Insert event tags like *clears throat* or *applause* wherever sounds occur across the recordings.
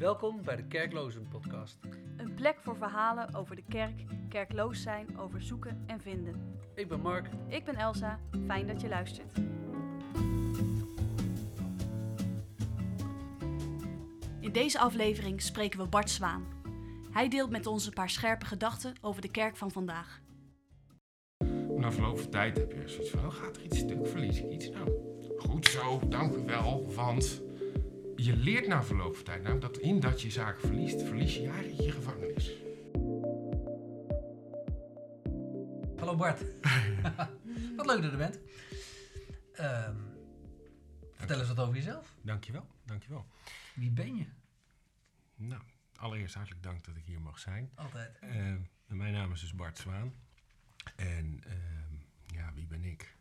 Welkom bij de Kerklozen Podcast. Een plek voor verhalen over de kerk, kerkloos zijn, over zoeken en vinden. Ik ben Mark. Ik ben Elsa, fijn dat je luistert. In deze aflevering spreken we Bart Zwaan. Hij deelt met ons een paar scherpe gedachten over de kerk van vandaag. Na verloop van tijd heb je zoiets van, oh, gaat er iets stuk, verlies ik iets? Nou, goed zo, dank u wel, want je leert na verloop van tijd namelijk dat in dat je zaken verliest, verlies je jaren in je gevangenis. Hallo Bart. *laughs* wat leuk dat je er bent. Ehm, vertel eens wat over jezelf. Dankjewel, dankjewel. Wie ben je? Nou, allereerst hartelijk dank dat ik hier mag zijn. Altijd. Eh, mijn naam is dus Bart Zwaan. En ehm, ja, wie ben ik?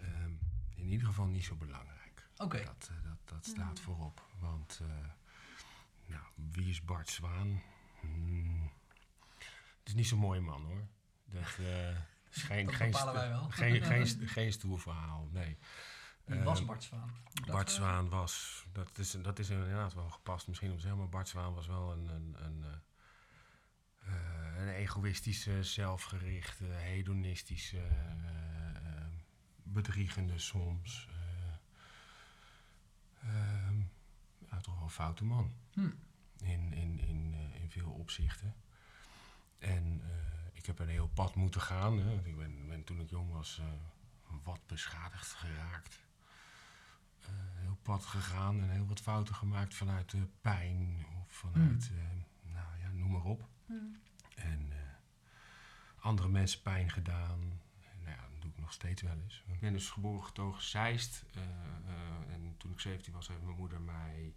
Ehm, in ieder geval niet zo belangrijk. Oké. Dat, eh, dat, dat staat voorop. Want, eh, nou, wie is Bart Zwaan? Hmm, het is niet zo'n mooie man hoor. Dat eh, *laughs* is geen, Dat geen, bepalen wij wel. geen, *laughs* geen, geen stoer verhaal, nee. Wie was Ehm, Bart Zwaan? Dat, Bart eh, Zwaan was, dat is, dat is inderdaad wel gepast misschien om te zeggen, maar Bart Zwaan was wel een, een, een, eh, eh, een egoïstische, zelfgerichte, hedonistische, eh, eh, bedriegende soms. eh, ehm, ja, toch wel een foute man hm. in, in, in, eh, in veel opzichten. En eh, ik heb een heel pad moeten gaan. Hè. Ik ben, ben toen ik jong was eh, wat beschadigd geraakt. Eh, heel pad gegaan en heel wat fouten gemaakt vanuit de pijn of vanuit, eh, nou ja, noem maar op. En eh, andere mensen pijn gedaan. En, nou ja, dat doe ik nog steeds wel eens. Ik ben dus geboren getogen Zeist. eh, eh, en toen ik 17 was, heeft mijn moeder mij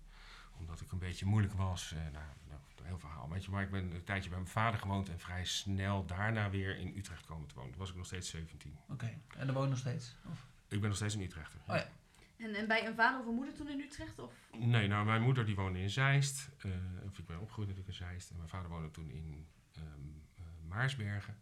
omdat ik een beetje moeilijk was. eh, nou, nou, een heel verhaal. Weet je, maar ik ben een tijdje bij mijn vader gewoond en vrij snel daarna weer in Utrecht komen te wonen. Toen was ik nog steeds 17. Oké. En daar woon je nog steeds? Of? Ik ben nog steeds een Utrechter. Oh ja. En, en bij een vader of een moeder toen in Utrecht? Of? Nee, nou, mijn moeder die woonde in Zeist. eh, of ik ben opgegroeid natuurlijk in Zeist. En mijn vader woonde toen in ehm, Maarsbergen.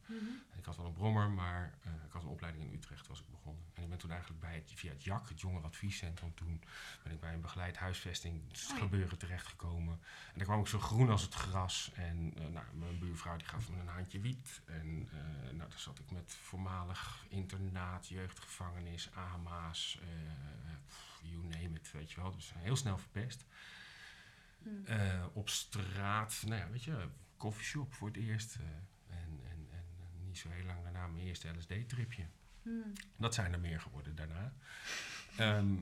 En ik had wel een brommer, maar eh, ik had een opleiding in Utrecht was ik begonnen. En ik ben toen eigenlijk bij het, via het JAK, het Jongerenadviescentrum, toen ben ik bij een begeleid huisvestingsgebeuren terechtgekomen. En daar kwam ik zo groen als het gras. En eh, nou, mijn buurvrouw die gaf me een handje wiet. En eh, nou, daar zat ik met voormalig internaat, jeugdgevangenis, AMA's, you name it, weet je wel. Dus heel snel verpest. Eh, op straat, nou ja, weet je, koffieshop voor het eerst. eh, en, en, en niet zo heel lang daarna mijn eerste LSD-tripje. Dat zijn er meer geworden daarna. Ehm,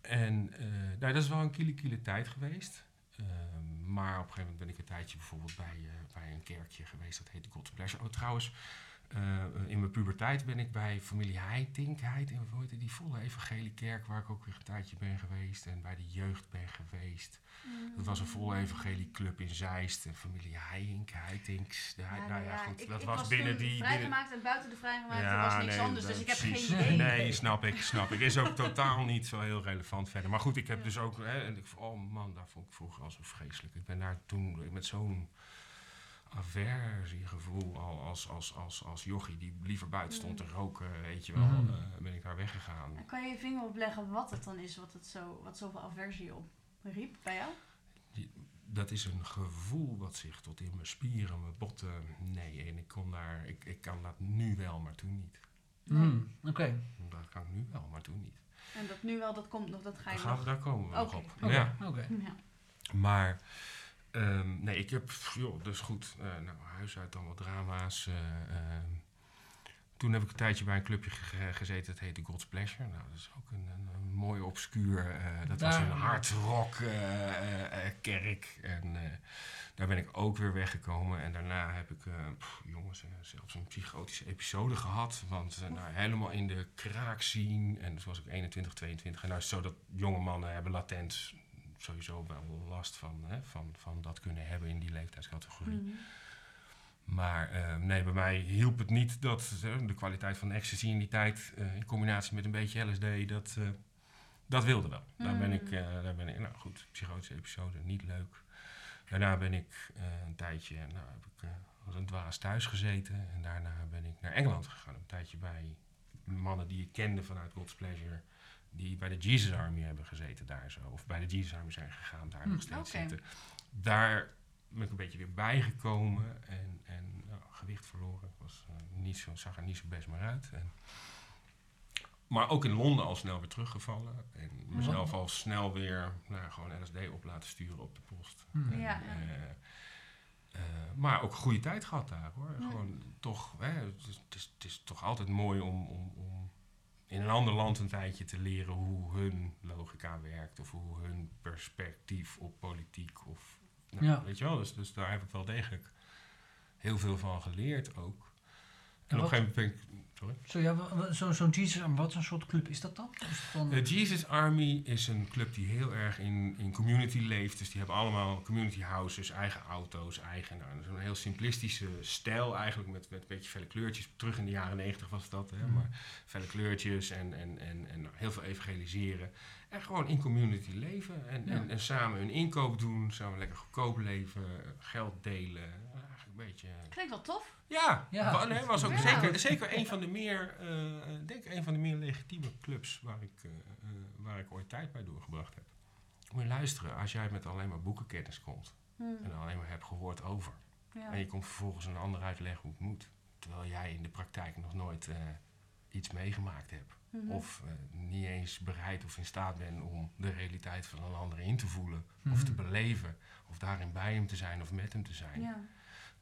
en eh, nou, dat is wel een kiele kiele tijd geweest. Ehm, maar op een gegeven moment ben ik een tijdje bijvoorbeeld bij, eh, bij een kerkje geweest. Dat heette God's Pleasure. Oh, trouwens, in mijn puberteit ben ik bij familie Heitink, Heid, hoe heet die volle evangelie kerk waar ik ook weer een tijdje ben geweest. En bij de jeugd ben geweest. Dat was een volle evangelie club in Zeist. En familie Heitink, Heitinks. De, Hei- nou ja, goed, dat was binnen die... binnen- Vrijgemaakt en buiten de vrijgemaakte was niks nee, anders. Dus ik heb precies. geen idee. Nee, snap ik, snap ik. Is ook totaal niet zo heel relevant verder. Maar goed, ik heb dus ook... Hè, en ik, oh man, daar vond ik vroeger al zo vreselijk. Ik ben daar toen met zo'n aversiegevoel al als, als, als, als jochie die liever buiten stond te roken, weet je wel, Mhm. eh, ben ik daar weggegaan. En Kan je je vinger opleggen wat het dan is, wat, het zo, wat zoveel aversie op riep bij jou? Dat is een gevoel wat zich tot in mijn spieren, mijn botten, nee, en ik kon daar, ik, ik kan dat nu wel, maar toen niet. Hm, Oké. Dat kan ik nu wel, maar toen niet. En dat nu wel, dat komt nog, dat ga Daar, je nog... daar komen we nog op. Oké. Ja. Oké. Ja. Maar ehm, nee, ik heb, joh, dus goed, eh, nou, huis uit dan wat drama's. eh, ehm. toen heb ik een tijdje bij een clubje ge- gezeten, dat heette God's Pleasure. Nou, dat is ook een, een, mooi obscuur, eh, dat was een hard rock kerk. En daar ben ik ook weer weggekomen. En daarna heb ik, pff, jongens, zelfs een psychotische episode gehad. Want nou, helemaal in de kraak zien. En toen was ik 21, 22. En nou is het zo dat jonge mannen hebben latent sowieso wel last van, hè, van, van dat kunnen hebben in die leeftijdscategorie. Maar eh, nee, bij mij hielp het niet dat eh, de kwaliteit van ecstasy in die tijd, eh, in combinatie met een beetje LSD, dat, dat wilde wel. Daar ben ik, eh, daar ben ik, nou goed, psychotische episode, niet leuk. Daarna ben ik een tijdje, nou heb ik als een dwaas thuis gezeten. En daarna ben ik naar Engeland gegaan. Een tijdje bij mannen die ik kende vanuit God's Pleasure. Die bij de Jesus Army hebben gezeten daar zo. Of bij de Jesus Army zijn gegaan, daar Hm. nog steeds zitten. Daar ben ik een beetje weer bijgekomen en, en nou, gewicht verloren. Ik was, eh, niet zo, zag er niet zo best meer uit. En, maar ook in Londen al snel weer teruggevallen. En mezelf al snel weer nou, gewoon LSD op laten sturen op de post. Hm. En, Ja, eh, eh, maar ook een goede tijd gehad daar hoor. Ja. Gewoon toch, hè, het, is, het, is, het is toch altijd mooi om, om, om in een ander land een tijdje te leren hoe hun logica werkt. Of hoe hun perspectief op politiek. Of, nou, Ja. Weet je wel, dus, dus daar heb ik wel degelijk heel veel van geleerd ook. En op wat- een gegeven moment ben ik... Zo, ja, wa- zo- zo'n Jesus, Army, wat voor soort club is dat dan? Is het dan De Jesus Army is een club die heel erg in, in community leeft. Dus die hebben allemaal community houses, eigen auto's, eigen... Nou, een heel simplistische stijl eigenlijk met, met een beetje felle kleurtjes. Terug in de jaren negentig was dat, hè, Mhm. maar felle kleurtjes en, en, en, en heel veel evangeliseren. En gewoon in community leven en, Ja. en, en samen hun inkoop doen, samen lekker goedkoop leven, geld delen. Beetje... Klinkt wel tof. Ja, Ja. wa- nee, was ook Ja. zeker, zeker een van de meer, eh, eh, denk een van de meer legitieme clubs waar ik, eh, eh, waar ik ooit tijd bij doorgebracht heb. Moet je luisteren, als jij met alleen maar boekenkennis komt Hm. en alleen maar hebt gehoord over, Ja. en je komt vervolgens een ander uitleggen hoe het moet, terwijl jij in de praktijk nog nooit eh, iets meegemaakt hebt. Mhm. Of eh, niet eens bereid of in staat bent om de realiteit van een ander in te voelen, of Mhm. te beleven, of daarin bij hem te zijn of met hem te zijn Ja.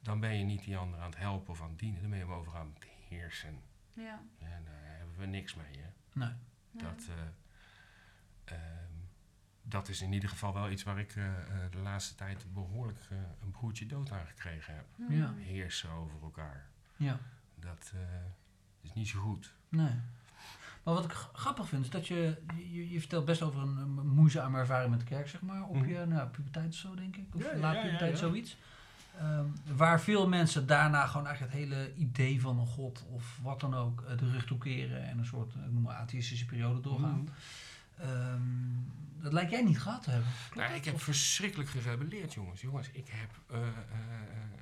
Dan ben je niet die ander aan het helpen of aan het dienen. Dan ben je hem over aan het heersen. Ja. En daar hebben we niks mee. Hè? Nee. Dat, eh, ehm, dat is in ieder geval wel iets waar ik eh, eh, de laatste tijd behoorlijk eh, een broertje dood aan gekregen heb. Hm. Ja. Heersen over elkaar. Ja, Dat eh, is niet zo goed. nee. Maar wat ik grappig vind, is dat je, je, je vertelt best over een, een moeizame ervaring met de kerk, zeg maar, op Mhm. je nou, puberteit of zo, denk ik. Of Ja, laat ja, puberteit, ja. zoiets. Ehm, waar veel mensen daarna gewoon eigenlijk het hele idee van een god of wat dan ook eh, de rug toekeren en een soort, eh, ik noem maar, atheïstische periode doorgaan. Mhm. Ehm, dat lijkt jij niet gehad te hebben. Nou, ik heb Of- verschrikkelijk gerebelleerd, jongens. Jongens, ik heb eh,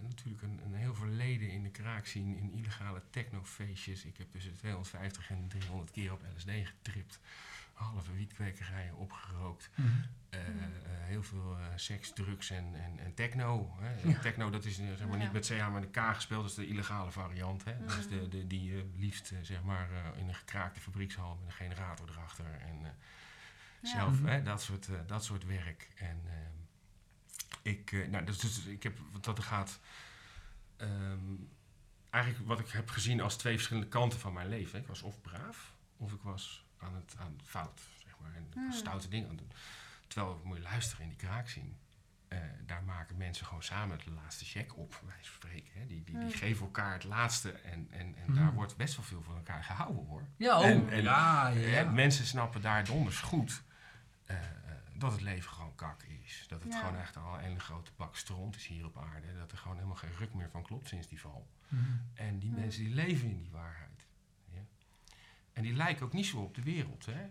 natuurlijk een, een heel verleden in de kraak zien in illegale technofeestjes. Ik heb tussen 250 en 300 keer op LSD getript. Halve wietkweekerijen opgerookt. Mhm. Eh, eh, heel veel eh, seks, drugs en, en, en techno. Hè. Ja. Techno, dat is zeg maar Ja. niet met CH, maar de K gespeeld. Dat is de illegale variant. Hè. Dat is de, de, die je liefst zeg maar, eh, in een gekraakte fabriekshal met een generator erachter. En eh, Ja. zelf, Mhm. hè, dat, soort, dat soort werk. En ehm, ik, nou, dus, dus ik heb wat dat er gaat. ehm, eigenlijk wat ik heb gezien als twee verschillende kanten van mijn leven. Ik was of braaf, of ik was aan het, aan het fout, zeg maar. En Hmm. stoute dingen aan het doen. Terwijl, moet je luisteren in die kraak zien. eh, daar maken mensen gewoon samen de laatste check op, van spreken. Hè. Die, die, die Hmm. geven elkaar het laatste en, en, en Mhm. daar wordt best wel veel van elkaar gehouden hoor. Ja, oh, En- en- ja, ja. Mensen snappen daar donders goed eh, eh, dat het leven gewoon kak is. Dat het Ja. gewoon echt al een hele grote bak stront is hier op aarde. Dat er gewoon helemaal geen ruk meer van klopt sinds die val. En die mensen die leven in die waarheid. En die lijken ook niet zo op de wereld. Hè?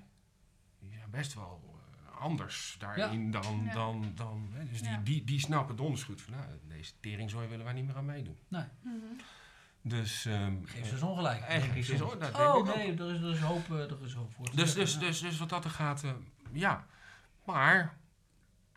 Die zijn best wel eh, anders daarin dan... Ja. dan, dan hè? Dus die, die, die snappen donders goed van... Nou, deze teringzooi willen wij niet meer aan meedoen. Nee, Mhm. Dus... ehm, geef ze eens ongelijk. eh, soms. hoor, dat denk Oh ook. nee, er is, er is hoop, eh, er is hoop voor. Dus, dus, dus, dus wat dat er gaat, eh, ja. Maar,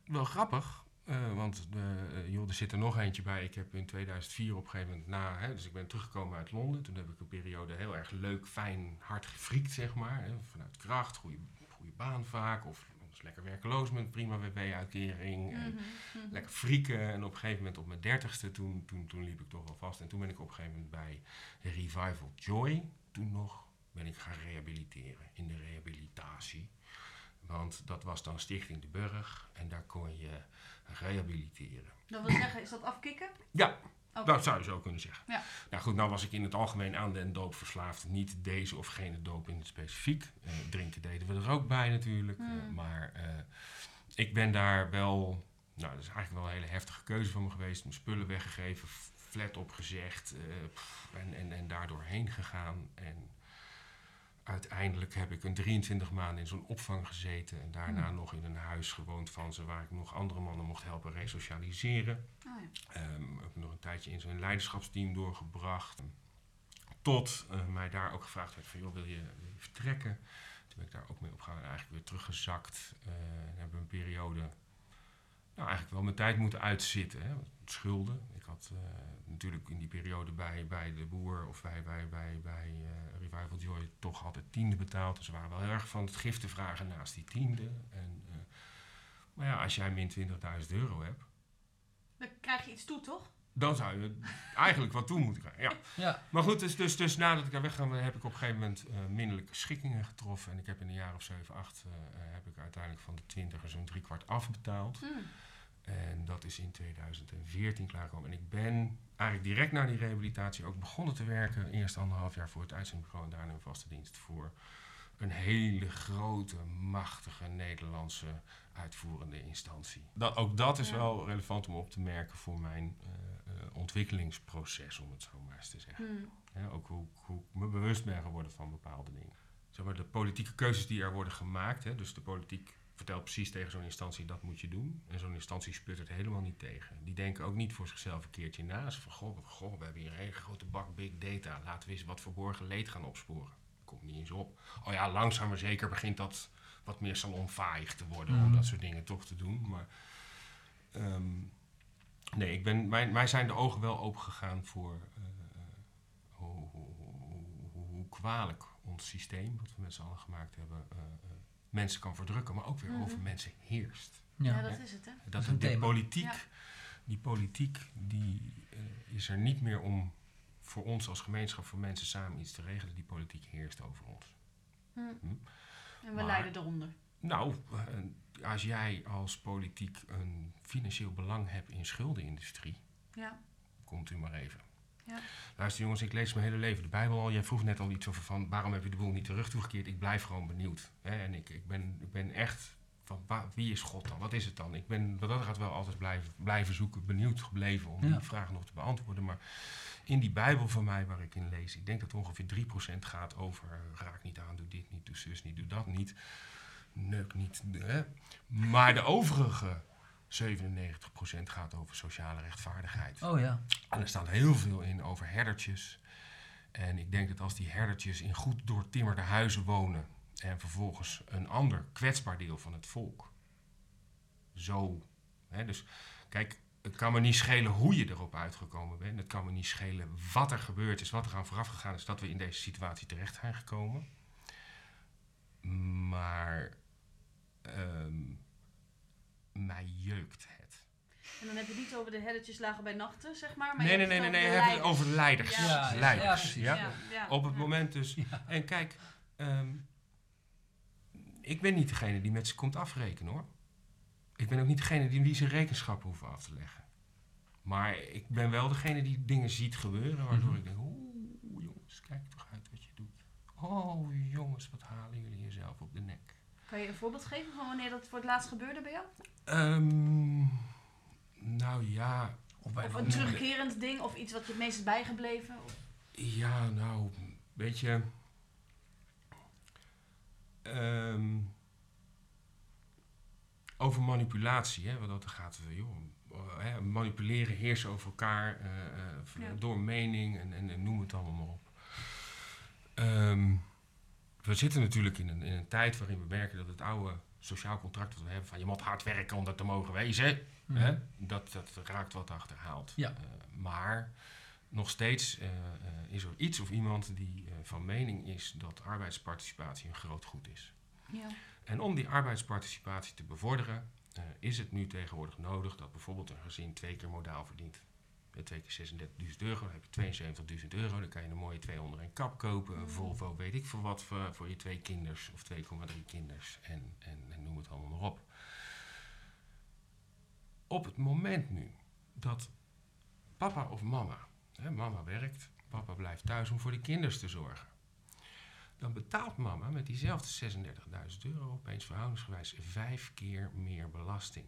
wel grappig, eh, want de, eh, joh, er zit er nog eentje bij. Ik heb in 2004 op een gegeven moment na, hè, dus ik ben teruggekomen uit Londen. Toen heb ik een periode heel erg leuk, fijn, hard gefriekt, zeg maar. Hè, vanuit kracht, goede, goede baan vaak. Of was lekker werkeloos met een prima WB-uitkering. en Mhm. Mhm. Lekker frieken. En op een gegeven moment op mijn dertigste, toen, toen, toen liep ik toch wel vast. En toen ben ik op een gegeven moment bij Revival Joy, toen nog, ben ik gaan rehabiliteren. In de rehabilitatie. Want dat was dan Stichting de Burg. En daar kon je rehabiliteren. Dat wil zeggen, is dat afkicken? Ja, dat zou je zo kunnen zeggen. Ja. Nou goed, nou was ik in het algemeen aan den doop verslaafd. Niet deze of gene doop in het specifiek. Eh, drinken deden we er ook bij natuurlijk. Eh, Hmm. maar eh, ik ben daar wel... Nou, dat is eigenlijk wel een hele heftige keuze van me geweest. Mijn spullen weggegeven, flat opgezegd. eh, pff, en, en, en daardoor heen gegaan. En uiteindelijk heb ik een 23 maanden in zo'n opvang gezeten. En daarna Hmm. nog in een huis gewoond van ze... waar ik nog andere mannen mocht helpen resocialiseren. Oh, ja. Ehm, heb nog een tijdje in zo'n leiderschapsteam doorgebracht. Tot eh, mij daar ook gevraagd werd van, joh, wil je, wil je vertrekken? Toen ben ik daar ook mee opgehouden en eigenlijk weer teruggezakt. eh en hebben een periode, nou eigenlijk wel mijn tijd moeten uitzitten. Hè, schulden. Eh, natuurlijk in die periode bij, bij de boer of bij, bij, bij, bij eh, Revival Joy toch altijd tiende betaald. Dus ze waren wel heel erg van het gif te vragen naast die tiende. En, eh, maar ja, als jij min 20.000 euro hebt, Dan krijg je iets toe, toch? dan zou je eigenlijk wat toe moeten krijgen. Ja. Ja. Maar goed, dus, dus, dus nadat ik daar wegga, heb ik op een gegeven moment eh minderlijke schikkingen getroffen. En ik heb in een jaar of 7, 8 eh, eh, heb ik uiteindelijk van de 20 er zo'n drie kwart afbetaald. Hmm. En dat is in 2014 klaargekomen. En ik ben eigenlijk direct na die rehabilitatie ook begonnen te werken. Eerst anderhalf jaar voor het uitzendbureau en daarna een vaste dienst voor een hele grote, machtige Nederlandse uitvoerende instantie. Dat, ook dat is Ja. wel relevant om op te merken voor mijn eh, eh, ontwikkelingsproces, om het zo maar eens te zeggen. Hmm. Ja, ook hoe, hoe ik me bewust ben geworden van bepaalde dingen. Zeg maar, de politieke keuzes die er worden gemaakt, hè, dus de politiek vertelt precies tegen zo'n instantie dat moet je doen. En zo'n instantie sputtert helemaal niet tegen. Die denken ook niet voor zichzelf een keertje na. Ze van, goh, goh, we hebben hier een hele grote bak big data. Laten we eens wat verborgen leed gaan opsporen. Komt niet eens op. Oh ja, langzaam maar zeker begint dat wat meer salonvaag te worden om Mhm. dat soort dingen toch te doen. Maar ehm, nee, ik ben, mij, mij zijn de ogen wel open gegaan voor eh, eh, hoe, hoe, hoe, hoe- hoe kwalijk ons systeem, wat we met z'n allen gemaakt hebben, eh, mensen kan verdrukken, maar ook weer Mhm. over mensen heerst. Ja, Ja. dat is het, hè? Dat is een die thema. politiek, Ja. die politiek die, eh, is er niet meer om voor ons als gemeenschap, voor mensen samen iets te regelen. Die politiek heerst over ons. Hmm. Hm. En we Maar- lijden eronder. Nou, eh, als jij als politiek een financieel belang hebt in schuldenindustrie, Ja. komt u maar even. Ja. Luister jongens, ik lees mijn hele leven de Bijbel al. Jij vroeg net al iets over van waarom heb je de boel niet terug toegekeerd. Ik blijf gewoon benieuwd. Hè? En ik, ik, ben, ik ben echt van wie is God dan? Wat is het dan? Ik ben wat dat gaat wel altijd blijven, blijven zoeken, benieuwd gebleven om Ja. die vragen nog te beantwoorden. Maar in die Bijbel van mij waar ik in lees, ik denk dat ongeveer 3% gaat over raak niet aan, doe dit niet, doe zus niet, doe dat niet. Neuk niet. Hè? Maar de overige 97% gaat over sociale rechtvaardigheid. Oh ja. En er staat heel veel in over herdertjes. En ik denk dat als die herdertjes in goed doortimmerde huizen wonen en vervolgens een ander kwetsbaar deel van het volk zo. Hè, dus kijk, het kan me niet schelen hoe je erop uitgekomen bent. Het kan me niet schelen wat er gebeurd is, wat er aan vooraf gegaan is, dat we in deze situatie terecht zijn gekomen. Maar ehm, mij jeukt het. En dan heb je het niet over de herdertjes lagen bij nachten, zeg maar. maar Nee, nee, nee, nee, nee. Je over het leiders. over leiders. Ja, ja, leiders. precies. ja. Ja, ja, Op het ja. moment dus. En kijk, ehm, ik ben niet degene die met ze komt afrekenen hoor. Ik ben ook niet degene die wie zijn rekenschap hoeven af te leggen. Maar ik ben wel degene die dingen ziet gebeuren, waardoor Mhm. ik denk, oeh jongens, kijk toch uit wat je doet. Oh jongens, wat halen jullie jezelf op de nek. Kan je een voorbeeld geven van wanneer dat voor het laatst gebeurde bij jou? Ehm, nou ja, Of bij Of een terugkerend ding, of iets wat je het meest is bijgebleven? Of- Ja, nou, weet je. ehm, over manipulatie, hè, want dat gaat, eh, joh, eh, hè, manipuleren, heersen over elkaar, eh, Ja. door mening en, en, en noem het allemaal maar op. Ehm, we zitten natuurlijk in een, in een tijd waarin we merken dat het oude sociaal contract dat we hebben van je moet hard werken om dat te mogen wezen, Mhm. Hè? Dat, dat raakt wat achterhaald. Ja. Eh, maar nog steeds eh, eh, is er iets of iemand die eh, van mening is dat arbeidsparticipatie een groot goed is. Ja. En om die arbeidsparticipatie te bevorderen, eh, is het nu tegenwoordig nodig dat bijvoorbeeld een gezin twee keer modaal verdient. Met twee keer 36.000 euro, dan heb je 72.000 euro. Dan kan je een mooie 200 en kap kopen, een Mm. Volvo, weet ik voor wat, voor, voor je twee kinders of 2,3 kinders en, en, en noem het allemaal maar op. Op het moment nu dat papa of mama, hè, mama werkt, papa blijft thuis om voor de kinders te zorgen. Dan betaalt mama met diezelfde 36.000 euro opeens verhoudingsgewijs vijf keer meer belasting.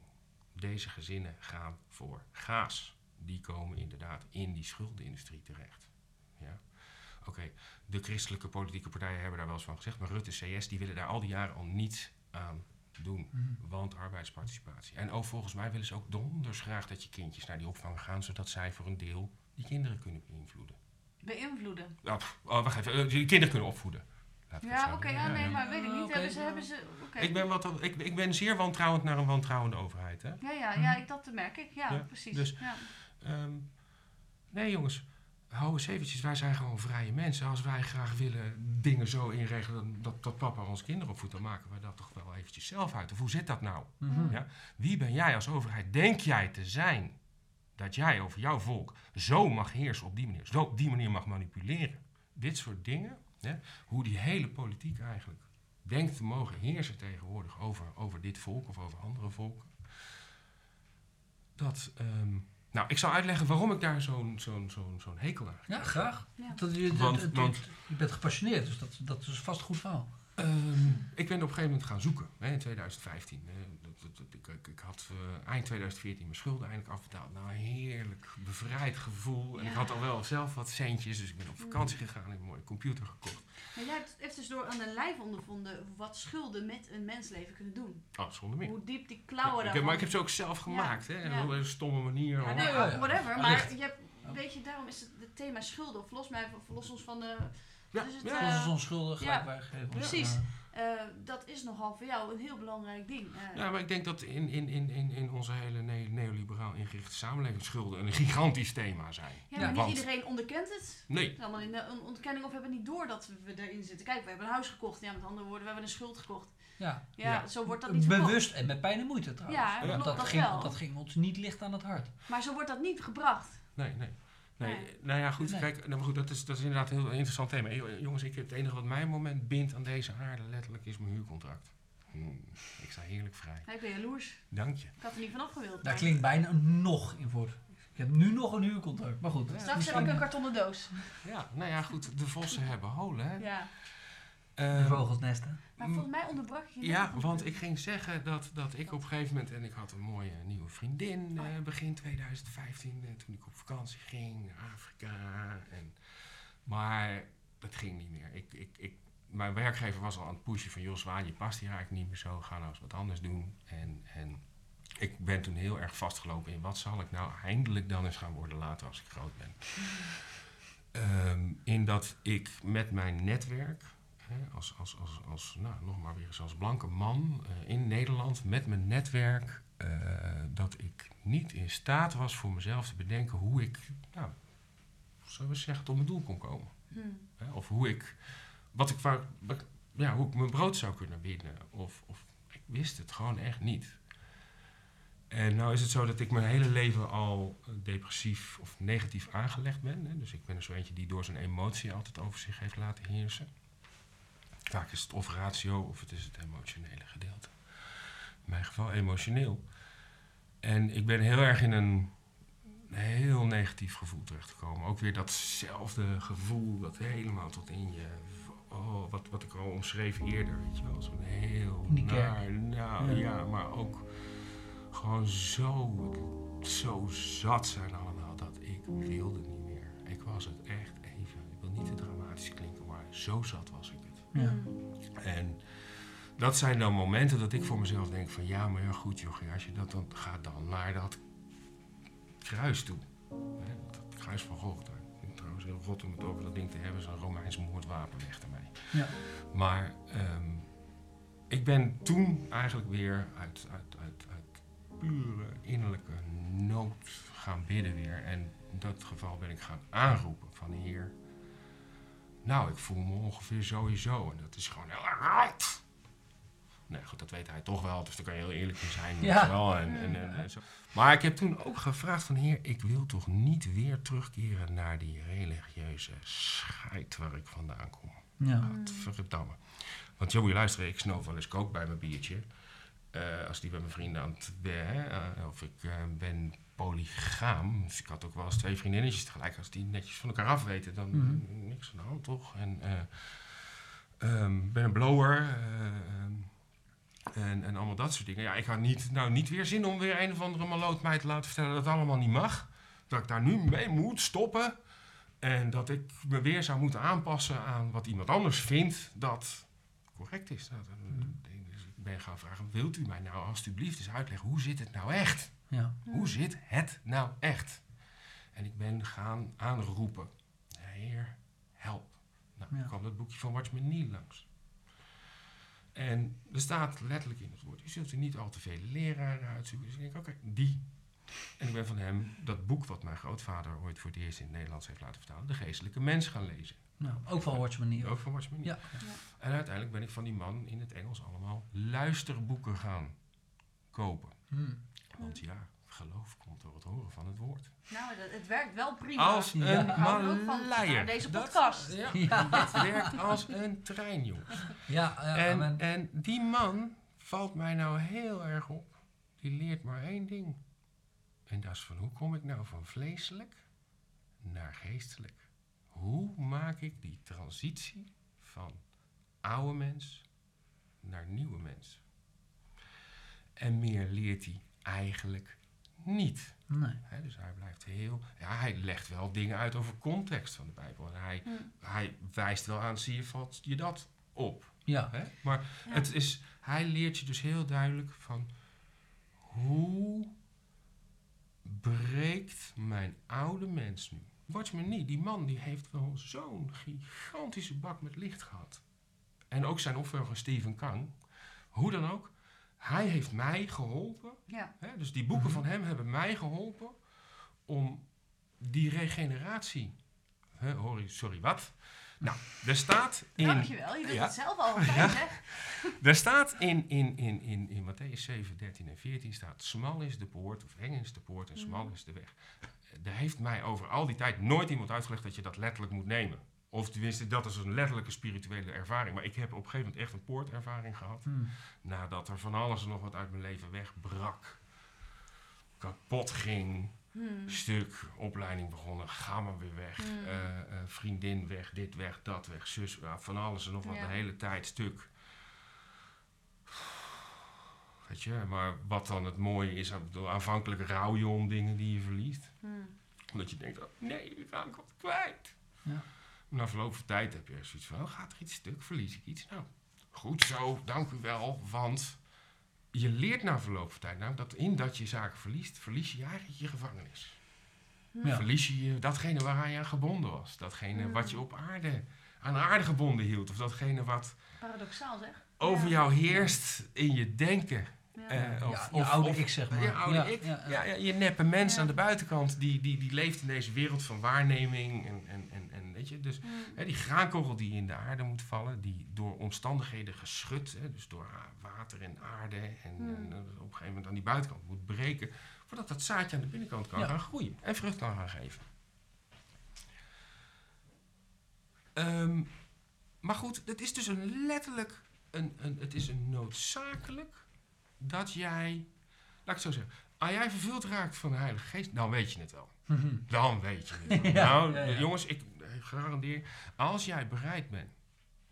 Deze gezinnen gaan voor gaas. Die komen inderdaad in die schuldenindustrie terecht. Ja? Oké, de christelijke politieke partijen hebben daar wel eens van gezegd, maar Rutte CS die willen daar al die jaren al niets aan doen. Mhm. Want arbeidsparticipatie. En ook volgens mij willen ze ook donders graag dat je kindjes naar die opvang gaan, zodat zij voor een deel die kinderen kunnen beïnvloeden. Beïnvloeden. Oh, pff, oh, wacht even, eh, die kinderen kunnen opvoeden. Ja, oké, ja, nee, ja. maar weet ik niet. Hebben ze, hebben ze, oké. Ik, ben wat, ik, ik ben zeer wantrouwend naar een wantrouwende overheid. Hè? Ja, ja, ja, ik, dat merk ik. Ja, Ja, precies. dus- ja. Ehm, nee jongens, hou eens eventjes. Wij zijn gewoon vrije mensen. Als wij graag willen dingen zo inregelen dat, dat papa onze kinderen opvoedt, dan maken we dat toch wel eventjes zelf uit. Of hoe zit dat nou? Mhm. Ja. Wie ben jij als overheid? Denk jij te zijn dat jij over jouw volk zo mag heersen op die manier? Zo op die manier mag manipuleren? Dit soort dingen, hè, hoe die hele politiek eigenlijk denkt te mogen heersen tegenwoordig over, over dit volk of over andere volken. Dat, ehm, nou, ik zal uitleggen waarom ik daar zo'n zo'n zo'n zo'n hekel aan heb. Ja, graag. Ja. Dat, je, Want- dat- want- je bent gepassioneerd, dus dat, dat is vast een goed verhaal. Ehm, ik ben op een gegeven moment gaan zoeken, hè, in 2015. hè. Dat- dat- dat- ik, ik, ik had eh, eind 2014 mijn schulden eindelijk afbetaald. Nou, een heerlijk bevrijd gevoel. En ik Ja. had al wel zelf wat centjes, dus ik ben op vakantie gegaan. Ik heb een mooie computer gekocht. Maar jij hebt even dus door aan de lijf ondervonden wat schulden met een mensleven kunnen doen. Oh, zonder meer. Hoe diep die Ja, klauwen ik daarvan- maar ik heb ze ook zelf gemaakt, hè. ja. Op een stomme manier. Ja, nee, Ja, ja. whatever. Maar je hebt, weet je, daarom is het, het thema schulden. Verlos, mij, verlos ons van de... Ja, dus het, ja. eh, onschuldig ja, precies. Ja. eh, dat is nogal voor jou een heel belangrijk ding. Eh, Ja, maar ik denk dat in, in, in, in, in onze hele ne- neoliberaal ingerichte samenleving schulden een gigantisch thema zijn. ja, maar niet want- iedereen onderkent het. Nee, Het is allemaal in de, een ontkenning of hebben niet door dat we erin zitten. Kijk, we hebben een huis gekocht. Ja, met andere woorden, we hebben een schuld gekocht. Ja. Ja, Ja. zo wordt dat niet verkocht. Bewust en met pijn en moeite trouwens. Ja, dat, dat ging, wel. dat ging ons niet licht aan het hart. Maar zo wordt dat niet gebracht. Nee, nee. Nee, Nee. nou ja, goed, Nee. kijk, nou, maar goed, dat is, dat is inderdaad een heel interessant thema. Jo- Jongens, ik, het enige wat mij moment bindt aan deze aarde, letterlijk, is mijn huurcontract. Hmm, ik sta heerlijk vrij. Ik ben jaloers. Dank je. Ik had er niet vanaf gewild. Daar klinkt bijna nog in voor. Ik heb nu nog een huurcontract. Maar goed. Ja. Straks heb ik een kartonnen doos. Ja, nou ja, goed, de vossen hebben holen, hè. Ja. De Ehm, vogelsnesten. Maar volgens mij onderbrak je Ja, want ik ging zeggen dat, dat ik op een gegeven moment... en ik had een mooie nieuwe vriendin Oh eh, begin 2015... eh, toen ik op vakantie ging naar Afrika. En, maar dat ging niet meer. Ik, ik, ik, mijn werkgever was al aan het pushen van... joh, Zwaan, je past hier eigenlijk niet meer zo. Ga nou eens wat anders doen. En, en ik ben toen heel erg vastgelopen in... wat zal ik nou eindelijk dan eens gaan worden later als ik groot ben. Ehm, in dat ik met mijn netwerk... Hè, als, als, als, als, nou, nog maar weer eens als blanke man eh, in Nederland met mijn netwerk, eh, dat ik niet in staat was voor mezelf te bedenken hoe ik, nou, zullen we zeggen, tot mijn doel kon komen. Hm. Hè? Of hoe ik, wat ik, wat- ja, hoe ik mijn brood zou kunnen winnen. Of, of ik wist het gewoon echt niet. En nou is het zo dat ik mijn hele leven al eh, depressief of negatief aangelegd ben. Hè? Dus ik ben er zo eentje die door zijn emotie altijd over zich heeft laten heersen. Vaak is het of ratio of het is het emotionele gedeelte. In mijn geval emotioneel. En ik ben heel erg in een heel negatief gevoel terechtgekomen. Ook weer datzelfde gevoel dat helemaal tot in je... Oh, wat, wat ik al omschreef eerder, weet je wel. Zo'n heel naar, nou Ja. ja. maar ook gewoon zo, zo zat zijn allemaal dat ik wilde niet meer. Ik was het echt even, ik wil niet te dramatisch klinken, maar zo zat was ik. Ja. Hm. En dat zijn dan momenten dat ik voor mezelf denk van ja, maar ja goed jochie, als je dat dan gaat dan naar dat kruis toe. Hè, dat kruis van Golgotha. Ik vind het trouwens heel rot om het over dat ding te hebben, zo'n Romeins moordwapen weg ermee. Ja. Maar ehm, ik ben toen eigenlijk weer uit, uit, uit, uit pure innerlijke nood gaan bidden weer. En in dat geval ben ik gaan aanroepen van Heer, nou, ik voel me ongeveer sowieso. En dat is gewoon heel erg. Nee, goed, dat weet hij toch wel. Dus daar kan je heel eerlijk in zijn. Ja. Wel, en, en, en, en zo. Maar ik heb toen ook gevraagd van... Heer, ik wil toch niet weer terugkeren naar die religieuze scheid waar ik vandaan kom. Ja. Verdamme. Want joh, je luisteren, ik snoof wel eens kook bij mijn biertje. Eh, als die bij mijn vrienden aan het eh, Of ik ben polygaam. Dus ik had ook wel eens twee vriendinnetjes tegelijk. Als die netjes van elkaar af weten, dan Mhm. niks aan de hand, toch? En ehm, ben een blower. eh, ehm, en, en allemaal dat soort dingen. Ja, ik had niet, nou, niet weer zin om weer een of andere maloot mij te laten vertellen dat het allemaal niet mag. Dat ik daar nu mee moet stoppen. En dat ik me weer zou moeten aanpassen aan wat iemand anders vindt dat correct is. Nou, dan, dus ik ben gaan vragen, wilt u mij nou alstublieft eens uitleggen, hoe zit het nou echt? Ja. Hoe zit het nou echt? En ik ben gaan aanroepen, Heer, help. Nou, Ja. kwam dat boekje van Watchman Nee langs. En er staat letterlijk in het woord, je zult er niet al te veel leraren uitzoeken. Dus ik denk, oké, die. En ik ben van hem dat boek wat mijn grootvader ooit voor het eerst in het Nederlands heeft laten vertalen, De Geestelijke Mens gaan lezen. Nou, ook van Watchman Nee. Ook van Watchman Nee. Ja. En uiteindelijk ben ik van die man in het Engels allemaal luisterboeken gaan kopen. Hmm. Want ja, geloof komt door het horen van het woord. Nou, dat, het werkt wel prima. Als Ja. een er maleier. naar deze Dat- podcast. ja, Ja. *laughs* het werkt als een trein, jongens. Ja, ja, En, men- en die man valt mij nou heel erg op. Die leert maar één ding. En dat is van hoe kom ik nou van vleeselijk naar geestelijk? Hoe maak ik die transitie van oude mens naar nieuwe mens? En meer leert hij eigenlijk niet. nee. Hè, dus hij blijft heel. Ja, hij legt wel dingen uit over context van de Bijbel. En hij, Hmm. hij wijst wel aan, zie je, valt je dat op. Ja. Hè? Maar Ja. het is, hij leert je dus heel duidelijk van hoe breekt mijn oude mens nu? Watchman Nee, die man die heeft wel zo'n gigantische bak met licht gehad. En ook zijn opvolger Stephen Kang. Hoe dan ook, hij heeft mij geholpen Ja. Hè, dus die boeken Mhm. van hem hebben mij geholpen om die regeneratie. Hè, hoor sorry, wat? Nou, er staat in, Dankjewel, je doet Ja. het zelf al *laughs* altijd, hè? er staat in, in, in, in, in Matthäus 7, 13 en 14 staat: Smal is de poort, of eng is de poort en smal Mhm. is de weg. Er heeft mij over al die tijd nooit iemand uitgelegd dat je dat letterlijk moet nemen. Of tenminste, dat is een letterlijke spirituele ervaring. Maar ik heb op een gegeven moment echt een poortervaring gehad. Hmm. Nadat er van alles en nog wat uit mijn leven wegbrak. Kapot ging. Hmm. Stuk, opleiding begonnen, ga maar weer weg. Hmm. Eh, eh, vriendin weg, dit weg, dat weg, zus, ja, van alles en nog wat, Ja. de hele tijd stuk. Weet je, maar wat dan het mooie is, aanvankelijk rouw je om dingen die je verliest. Hmm. Omdat je denkt, oh, nee, ik raak wat kwijt. Ja. Na verloop van tijd heb je zoiets van, oh, gaat er iets stuk, verlies ik iets? Nou, goed zo, dank u wel, want je leert na verloop van tijd namelijk dat in dat je zaken verliest, verlies je eigenlijk je gevangenis. Ja. Verlies je datgene waaraan je aan gebonden was. Datgene wat je op aarde, aan aarde gebonden hield. Of datgene wat Paradoxaal zeg. over Ja. jou heerst in je denken. Eh, of, Ja, je of- oude of- ik, zeg maar. Je oude Ja, ik. ja, Ja, ja. ja, je neppe mens Ja. aan de buitenkant. Die, die, die leeft in deze wereld van waarneming. En, en, en, en weet je, dus Hmm. Hè, die graankogel die in de aarde moet vallen, die door omstandigheden geschud, hè, dus door water en aarde en, Hmm. en, op een gegeven moment aan die buitenkant moet breken, voordat dat zaadje aan de binnenkant kan Ja. gaan groeien en vrucht kan gaan geven. Ehm, maar goed, het is dus een letterlijk, een, een, het is een noodzakelijk dat jij, laat ik het zo zeggen, als jij vervuld raakt van de Heilige Geest, dan weet je het wel. *laughs* Dan weet je het. wel. *laughs* Ja, nou, ja, ja. jongens, ik eh, garandeer, als jij bereid bent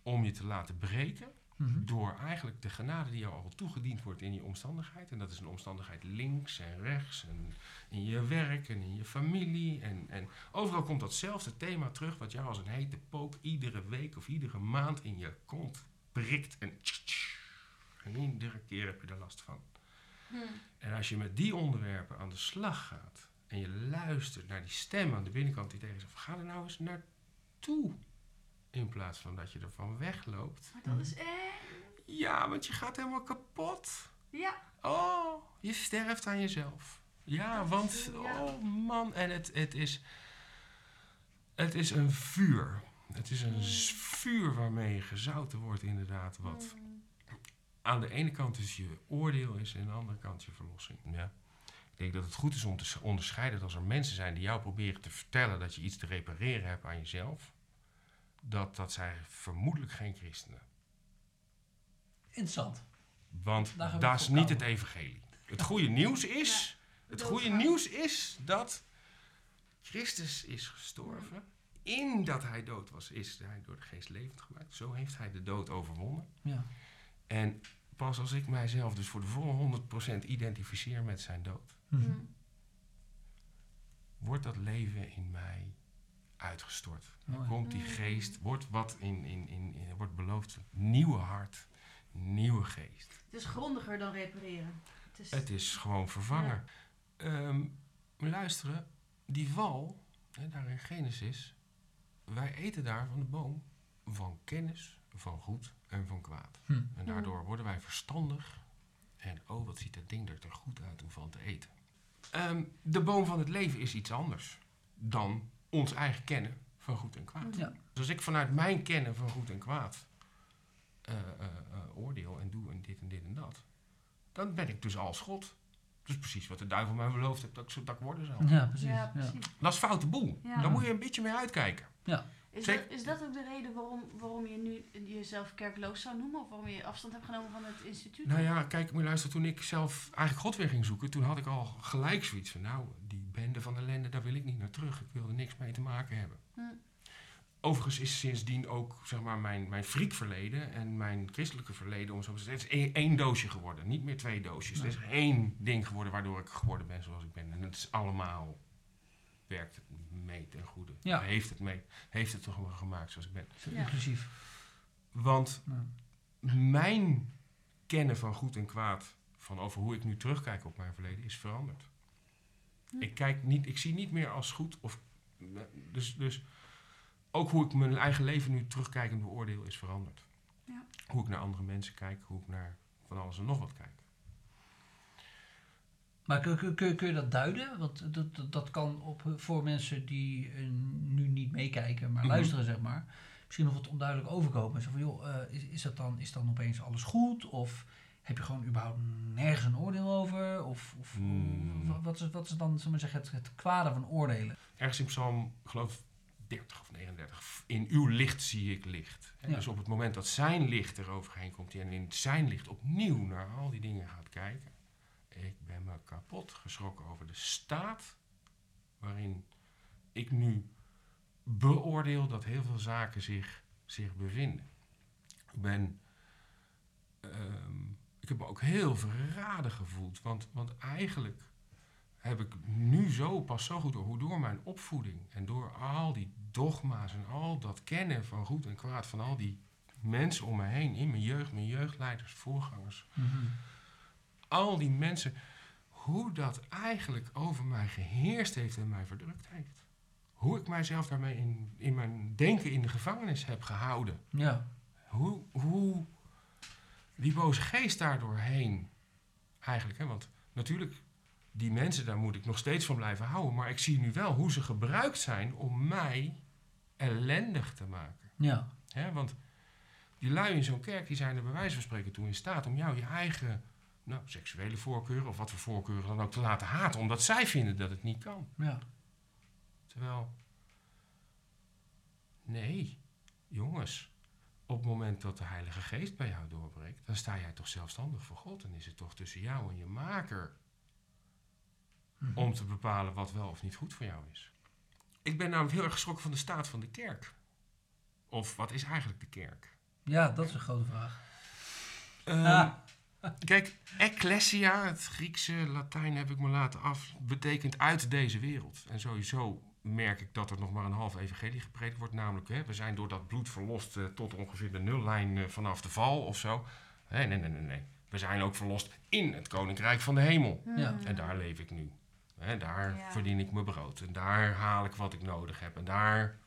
om je te laten breken Mhm. door eigenlijk de genade die jou al toegediend wordt in je omstandigheid, en dat is een omstandigheid links en rechts, en in je werk en in je familie, en, en overal komt datzelfde thema terug, wat jou als een hete pook iedere week of iedere maand in je kont prikt, en, en iedere keer heb je er last van. Hmm. En als je met die onderwerpen aan de slag gaat en je luistert naar die stem aan de binnenkant die tegen zegt, ga er nou eens naartoe. In plaats van dat je ervan wegloopt. Maar dat is echt... Ja, want je gaat helemaal kapot. Ja. Oh, je sterft aan jezelf. Ja, Dat is, want, ja. oh man, en het, het, is, het is een vuur. Het is een z- vuur waarmee je gezouten wordt inderdaad. Wat Hmm. Aan de ene kant is je oordeel is en aan de andere kant je verlossing. Ja. Ik denk dat het goed is om te onderscheiden dat als er mensen zijn die jou proberen te vertellen dat je iets te repareren hebt aan jezelf, dat, dat zijn vermoedelijk geen christenen. Interessant. Want Daar dat is niet het evangelie. Het goede *laughs* nieuws is, het goede nieuws is dat Christus is gestorven. In dat hij dood was, is hij door de geest levend gemaakt. Zo heeft hij de dood overwonnen. Ja. En pas als ik mijzelf dus voor de volle 100% identificeer met zijn dood, Mhm. Hmm. wordt dat leven in mij uitgestort. Mooi. Komt die Mm. geest, wordt wat in, in, in, in- wordt beloofd, nieuwe hart, nieuwe geest. Het is grondiger dan repareren. Het is... Het is gewoon vervangen. Ehm, luisteren, die val, hè, daar in Genesis, wij eten daar van de boom van kennis van goed en van kwaad. Hm. En daardoor worden wij verstandig. En oh, wat ziet dat ding er toch goed uit om van te eten. Ehm, de boom van het leven is iets anders dan ons eigen kennen van goed en kwaad. Ja. Dus als ik vanuit mijn kennen van goed en kwaad eh, eh, eh, oordeel en doe en dit en dit en dat, dan ben ik dus als God. Dus precies wat de duivel mij beloofd heeft dat ik, zo, dat ik worden zou. Ja, precies. Ja, Ja, precies. Dat is foute boel. Ja. Daar moet je een beetje mee uitkijken. Is, dat, is dat ook de reden waarom, waarom je nu jezelf kerkloos zou noemen? Of waarom je afstand hebt genomen van het instituut? Nou ja, kijk, moet je luisteren. Toen ik zelf eigenlijk God weer ging zoeken, toen had ik al gelijk zoiets van, nou, die bende van ellende, daar wil ik niet naar terug. Ik wil er niks mee te maken hebben. Hm. Overigens is sindsdien ook, zeg maar, mijn, mijn friekverleden en mijn christelijke verleden, om zo te zeggen, het is één, doosje geworden. Niet meer twee doosjes. Het is één ding geworden waardoor ik geworden ben zoals ik ben. En het is allemaal, werkt het mee ten goede. Ja. Heeft het mee, heeft het toch wel gemaakt zoals ik ben. Ja. inclusief. Want Ja. mijn kennen van goed en kwaad, van over hoe ik nu terugkijk op mijn verleden, is veranderd. Hm. Ik, kijk niet, ik zie niet meer als goed. Of, dus, dus ook hoe ik mijn eigen leven nu terugkijkend beoordeel, is veranderd. Ja. Hoe ik naar andere mensen kijk, hoe ik naar van alles en nog wat kijk. Maar kun, kun, kun, je dat duiden? Want dat, dat, dat kan op, voor mensen die eh, nu niet meekijken, maar Mhm. luisteren, zeg maar. Misschien nog wat onduidelijk overkomen. Zo van, joh, eh, is, is, dat dan, is dan opeens alles goed? Of heb je gewoon überhaupt nergens een oordeel over? Of, of Hmm. wa- wat, is, wat is dan, maar zeggen, het, het kwade van oordelen? Ergens in Psalm, ik geloof 30 of 39, in uw licht zie ik licht. Ja. Dus op het moment dat zijn licht eroverheen komt en in zijn licht opnieuw naar al die dingen gaat kijken. Ik ben me kapot geschrokken over de staat waarin ik nu beoordeel dat heel veel zaken zich, zich bevinden. Ik ben. ehm, ik heb me ook heel verraden gevoeld. Want, want eigenlijk heb ik nu zo pas zo goed door hoe door mijn opvoeding en door al die dogma's en al dat kennen van goed en kwaad van al die mensen om me heen in mijn jeugd, mijn jeugdleiders, voorgangers, al die mensen, hoe dat eigenlijk over mij geheerst heeft en mij verdrukt heeft. Hoe ik mijzelf daarmee in, in mijn denken in de gevangenis heb gehouden. Ja, Hoe, hoe die boze geest daardoor heen eigenlijk. Hè? Want natuurlijk, die mensen, daar moet ik nog steeds van blijven houden. Maar ik zie nu wel hoe ze gebruikt zijn om mij ellendig te maken. ja, Hè? Want die lui in zo'n kerk, die zijn er bij wijze van spreken toe in staat om jou je eigen nou, seksuele voorkeuren of wat voor voorkeuren dan ook te laten haten. Omdat zij vinden dat het niet kan. ja. Terwijl, nee, jongens, op het moment dat de Heilige Geest bij jou doorbreekt, dan sta jij toch zelfstandig voor God. En is het toch tussen jou en je maker om te bepalen wat wel of niet goed voor jou is. Ik ben namelijk heel erg geschrokken van de staat van de kerk. Of wat is eigenlijk de kerk? Ja, dat is een grote vraag. Ah. Kijk, ecclesia, het Griekse, Latijn heb ik me laten af, betekent uit deze wereld. En sowieso merk ik dat er nog maar een half evangelie gepredikt wordt. Namelijk, hè, we zijn door dat bloed verlost eh, tot ongeveer de nullijn eh, vanaf de val of zo. Hè, nee, nee, nee, nee. We zijn ook verlost in het koninkrijk van de hemel. Ja. En daar leef ik nu. Hè, daar Ja. verdien ik mijn brood. En daar haal ik wat ik nodig heb. En daar,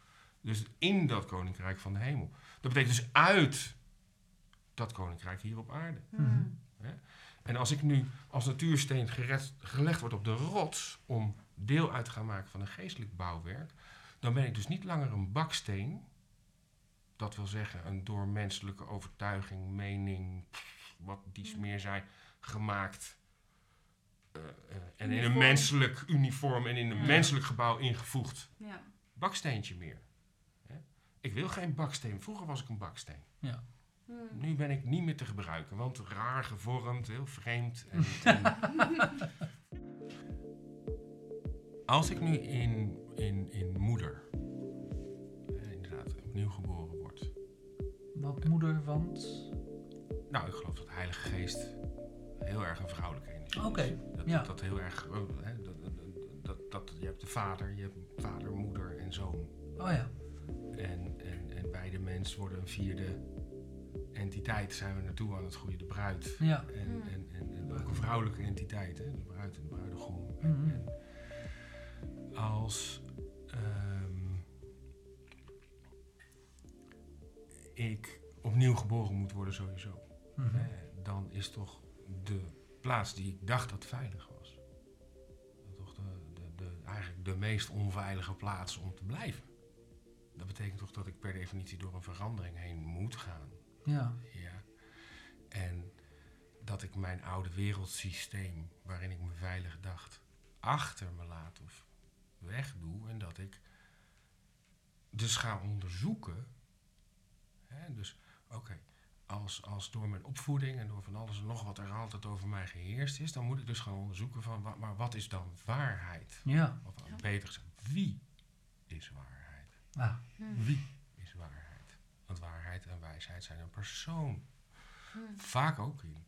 dus in dat koninkrijk van de hemel. Dat betekent dus uit dat koninkrijk hier op aarde. Mhm. En als ik nu als natuursteen gered, gelegd word op de rots om deel uit te gaan maken van een geestelijk bouwwerk, dan ben ik dus niet langer een baksteen. Dat wil zeggen, een door menselijke overtuiging, mening, pff, wat die meer zijn, gemaakt. eh, eh, en in een menselijk uniform en in een Ja. menselijk gebouw ingevoegd Ja. baksteentje meer. Hè? Ik wil geen baksteen. Vroeger was ik een baksteen. Ja. Hm. Nu ben ik niet meer te gebruiken, want raar gevormd, heel vreemd. En, *laughs* Als ik nu in, in, in moeder, eh, inderdaad, opnieuw geboren word. Wat moeder, want... Nou, ik geloof dat de Heilige Geest heel erg een vrouwelijke energie is. Oké, Dat, ja. dat, dat heel erg, eh, hè, dat, dat, dat, dat, je hebt de vader, je hebt vader, moeder en zoon. Oh ja, En, en, en beide mensen worden een vierde entiteit. Zijn we naartoe aan het groeien, de bruid. ja. En, Mm. en, en, en ook een vrouwelijke entiteit, hè? de bruid en de bruidegom. Mhm. En als. ehm, ik opnieuw geboren moet worden sowieso. Mhm. Eh, dan is toch de plaats die ik dacht dat veilig was. Toch de, de, de, eigenlijk de meest onveilige plaats om te blijven. Dat betekent toch dat ik per definitie door een verandering heen moet gaan. Ja. Ja. En dat ik mijn oude wereldsysteem, waarin ik me veilig dacht, achter me laat of wegdoe. En dat ik dus ga onderzoeken. Hè, dus oké, als, als door mijn opvoeding en door van alles en nog wat er altijd over mij geheerst is, dan moet ik dus gaan onderzoeken van, wa- maar wat is dan waarheid? Ja. Of beter gezegd, wie is waarheid? Ah. Wie is waarheid? Want waarheid en wijsheid zijn een persoon. Vaak ook in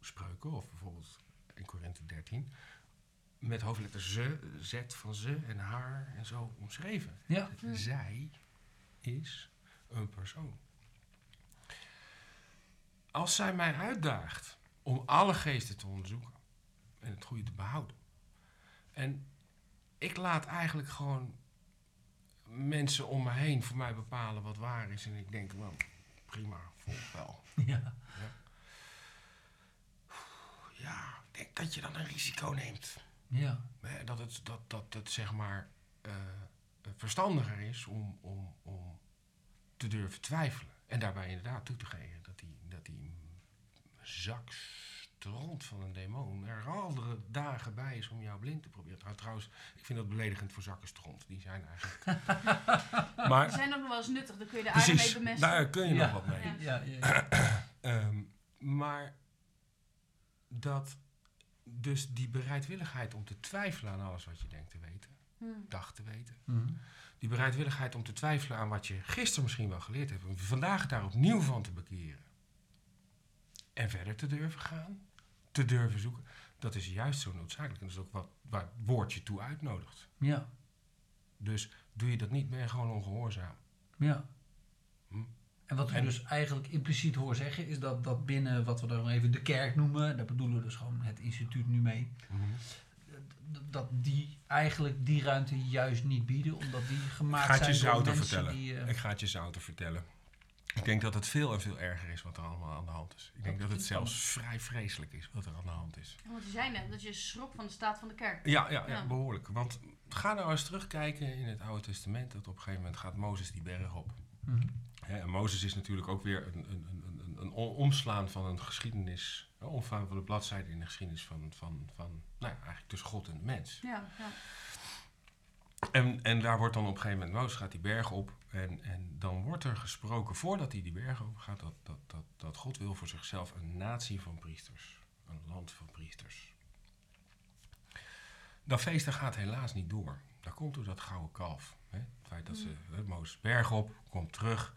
spreuken, of bijvoorbeeld in Korinthe 13, met hoofdletter ze, z van ze en haar en zo omschreven. Ja. Zij is een persoon. Als zij mij uitdaagt om alle geesten te onderzoeken en het goede te behouden. En ik laat eigenlijk gewoon mensen om me heen voor mij bepalen wat waar is. En ik denk, nou, prima, volg wel. *laughs* Ja. Ja, ik denk dat je dan een risico neemt. Ja. Dat het, dat, dat het zeg maar eh, verstandiger is om, om, om te durven twijfelen. En daarbij inderdaad toe te geven dat die, dat die zak stront van een demon er andere dagen bij is om jou blind te proberen. Nou, trouwens, ik vind dat beledigend voor zakken stront. Die zijn eigenlijk... *laughs* Die maar zijn ook nog wel eens nuttig, dan kun je de aarde mee bemesten. daar kun je Ja. nog wat mee. Ja. Ja. ja. *clears throat* Ehm, maar dat dus die bereidwilligheid om te twijfelen aan alles wat je denkt te weten, Hmm. dacht te weten. Mhm. Die bereidwilligheid om te twijfelen aan wat je gisteren misschien wel geleerd hebt. Om vandaag daar opnieuw van te bekeren. En verder te durven gaan. Te durven zoeken. Dat is juist zo noodzakelijk. En dat is ook wat, waar het woordje toe uitnodigt. Ja. Dus doe je dat niet, ben je gewoon ongehoorzaam. Ja. Hm. En wat En- dus eigenlijk impliciet hoor zeggen, is dat, dat binnen wat we dan even de kerk noemen, daar bedoelen we dus gewoon het instituut nu mee, d- dat die eigenlijk die ruimte juist niet bieden, omdat die gemaakt je zijn door mensen vertellen. die... eh, Ik ga het je zouten vertellen. Ik denk dat het veel en veel erger is wat er allemaal aan de hand is. Ik denk dat het zelfs vrij vreselijk is wat er aan de hand is. Want je zei net dat je schrok van de staat van de kerk. Ja, ja, ja, Ja. behoorlijk. Want ga nou eens terugkijken in het Oude Testament. Dat op een gegeven moment gaat Mozes die berg op. mhm. Hè, en Mozes is natuurlijk ook weer een, een, een, een, een om- omslaan van een geschiedenis. Een omslaan van de bladzijde in de geschiedenis van, van, van nou ja, eigenlijk tussen God en de mens. Ja, ja. En, en daar wordt dan op een gegeven moment, Mozes gaat die berg op. En, en dan wordt er gesproken, voordat hij die berg op gaat, dat, dat, dat, dat God wil voor zichzelf een natie van priesters. Een land van priesters. Dat feest dat gaat helaas niet door. Dat komt door dat gouden kalf. Hè? Het feit dat ze hè, Mozes berg op, komt terug.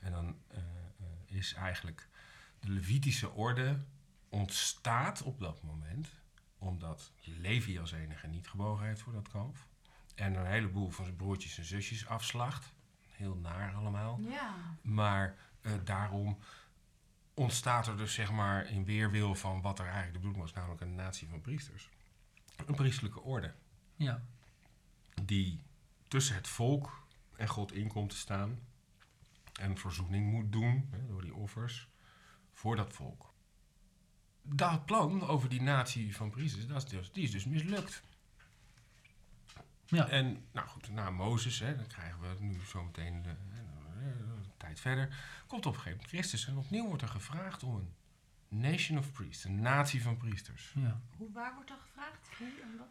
En dan eh, eh, is eigenlijk de Levitische orde ontstaat op dat moment. Omdat Levi als enige niet gebogen heeft voor dat kalf. En een heleboel van zijn broertjes en zusjes afslacht. Heel naar allemaal. ja. Maar eh, daarom ontstaat er dus zeg maar in weerwil van wat er eigenlijk de bedoeling was, namelijk een natie van priesters. Een priestelijke orde Ja. die tussen het volk en God in komt te staan en verzoening moet doen hè, door die offers voor dat volk. Dat plan over die natie van priesters, dat is dus, die is dus mislukt. Ja. En nou goed, na Mozes, hè, dan krijgen we nu zometeen de, eh, een tijd verder, komt op een gegeven moment Christus. En opnieuw wordt er gevraagd om een nation of priests, een natie van priesters. ja. Hoe, waar wordt er gevraagd? Hoe en wat?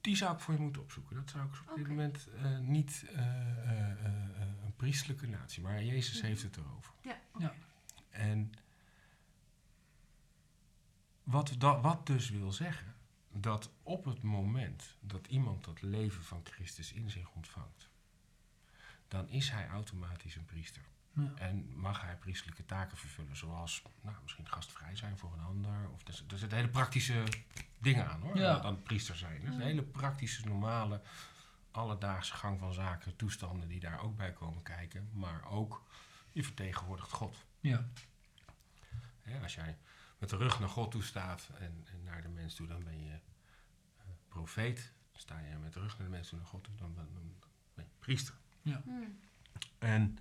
Die zou ik voor je moeten opzoeken. Dat zou ik op dit moment eh, niet eh, eh, eh, eh, een priestelijke natie, maar Jezus Mhm. heeft het erover. Ja, Ja. En wat, da, wat dus wil zeggen, dat op het moment dat iemand dat leven van Christus in zich ontvangt, dan is hij automatisch een priester. Ja. En mag hij priestelijke taken vervullen, zoals nou, misschien gastvrij zijn voor een ander. Of er, er zitten hele praktische dingen aan hoor, Ja. dan priester zijn. Dus Mhm. hele praktische, normale, alledaagse gang van zaken, toestanden die daar ook bij komen kijken. Maar ook, je vertegenwoordigt God. Ja. Hè, als jij met de rug naar God toe staat en, en naar de mens toe, dan ben je eh, profeet. Sta je met de rug naar de mens toe naar God toe, dan ben, dan ben je priester. Hmm. En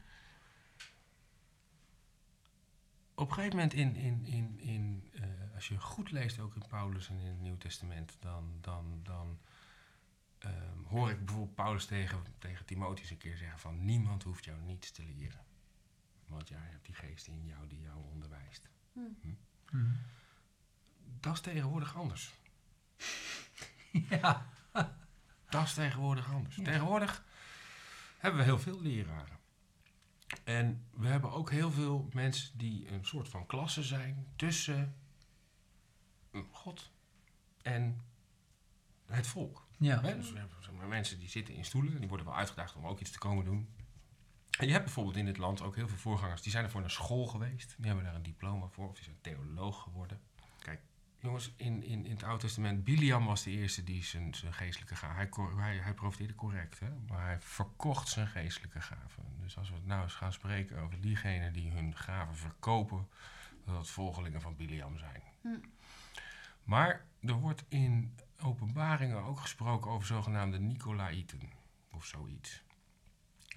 op een gegeven moment, in, in, in, in, eh, als je goed leest, ook in Paulus en in het Nieuw Testament, dan, dan, dan ehm, hoor ik bijvoorbeeld Paulus tegen, tegen Timotheus een keer zeggen van niemand hoeft jou niets te leren. Want jij hebt die geest in jou die jou onderwijst. Mhm. Dat is tegenwoordig anders. *laughs* Ja. Dat is tegenwoordig anders. Ja. Tegenwoordig hebben we heel veel leraren. En we hebben ook heel veel mensen die een soort van klasse zijn tussen mm, God en het volk. Ja. Dus we hebben zeg maar, mensen die zitten in stoelen en die worden wel uitgedaagd om ook iets te komen doen. En je hebt bijvoorbeeld in dit land ook heel veel voorgangers die zijn ervoor naar school geweest. Die hebben daar een diploma voor of die zijn theoloog geworden. Kijk, jongens, in, in, in het Oude Testament, Biliam was de eerste die zijn, zijn geestelijke gaven. Hij, hij, hij profiteerde correct, hè? maar hij verkocht zijn geestelijke gaven. Dus als we het nou eens gaan spreken over diegenen die hun gaven verkopen, dat het volgelingen van Biliam zijn. Hm. Maar er wordt in openbaringen ook gesproken over zogenaamde Nicolaïten of zoiets.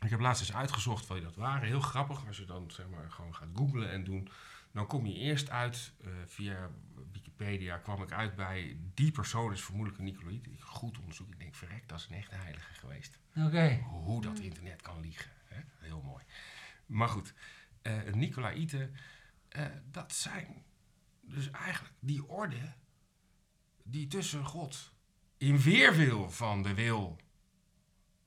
Ik heb laatst eens uitgezocht wat dat waren. Heel grappig, als je dan zeg maar gewoon gaat googlen en doen. Dan kom je eerst uit, eh, via Wikipedia kwam ik uit bij die persoon is vermoedelijk een Nicolaït. Ik goed onderzoek, ik denk verrekt, dat is een echte heilige geweest. Oké. Hoe dat internet kan liegen. Hè? Heel mooi. Maar goed, eh Nicolaïten, eh, dat zijn dus eigenlijk die orde die tussen God in weerwil van de wil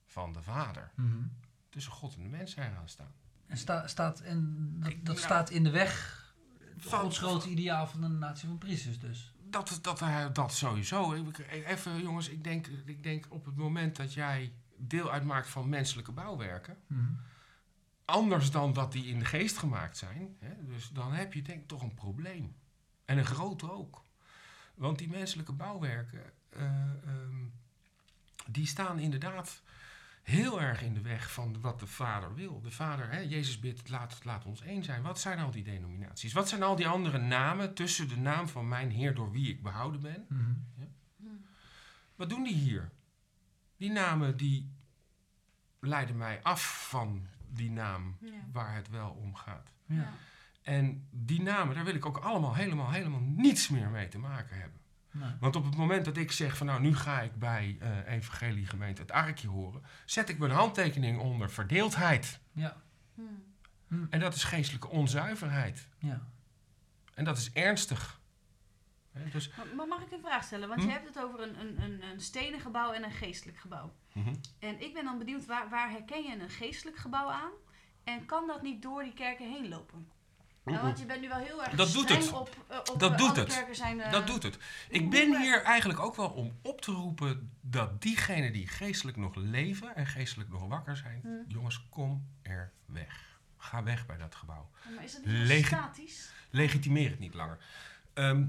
van de Vader, Mhm. Tussen God en de mens zijn gaan staan. En sta, staat, en dat, dat nou, staat in de weg Van- Gods grote ideaal van een natie van priesters dus. Dat, dat, eh, dat sowieso. Even jongens, ik denk, ik denk op het moment dat jij deel uitmaakt van menselijke bouwwerken, Mhm. anders dan dat die in de geest gemaakt zijn, hè, dus dan heb je denk ik toch een probleem. En een groot ook. Want die menselijke bouwwerken, eh, ehm, die staan inderdaad heel erg in de weg van wat de Vader wil. De Vader, hè, Jezus bidt, laat, laat ons één zijn. Wat zijn al die denominaties? Wat zijn al die andere namen tussen de naam van mijn Heer door wie ik behouden ben? Mhm. Wat doen die hier? Die namen die leiden mij af van die naam Ja. waar het wel om gaat. Ja. En die namen, daar wil ik ook allemaal helemaal, helemaal niets meer mee te maken hebben. Nee. Want op het moment dat ik zeg van nou, nu ga ik bij eh Evangelie Gemeente het Arkje horen, zet ik mijn handtekening onder verdeeldheid. Ja. Hm. En dat is geestelijke onzuiverheid. Ja. En dat is ernstig. Hè, Dus, Maar- Maar mag ik een vraag stellen? Want Hm? je hebt het over een, een, een, een stenen gebouw en een geestelijk gebouw. mhm. En ik ben dan benieuwd, waar, waar herken je een geestelijk gebouw aan? En kan dat niet door die kerken heen lopen? Nou, want je bent nu wel heel erg Dat doet het. op, eh, op Dat eh, doet het. zijn... eh, Dat doet het. Ik ben hier eigenlijk ook wel om op te roepen dat diegenen die geestelijk nog leven en geestelijk nog wakker zijn, Hm. jongens, kom er weg. Ga weg bij dat gebouw. Maar is dat niet Legi- statisch? Legitimeer het niet langer. Ehm,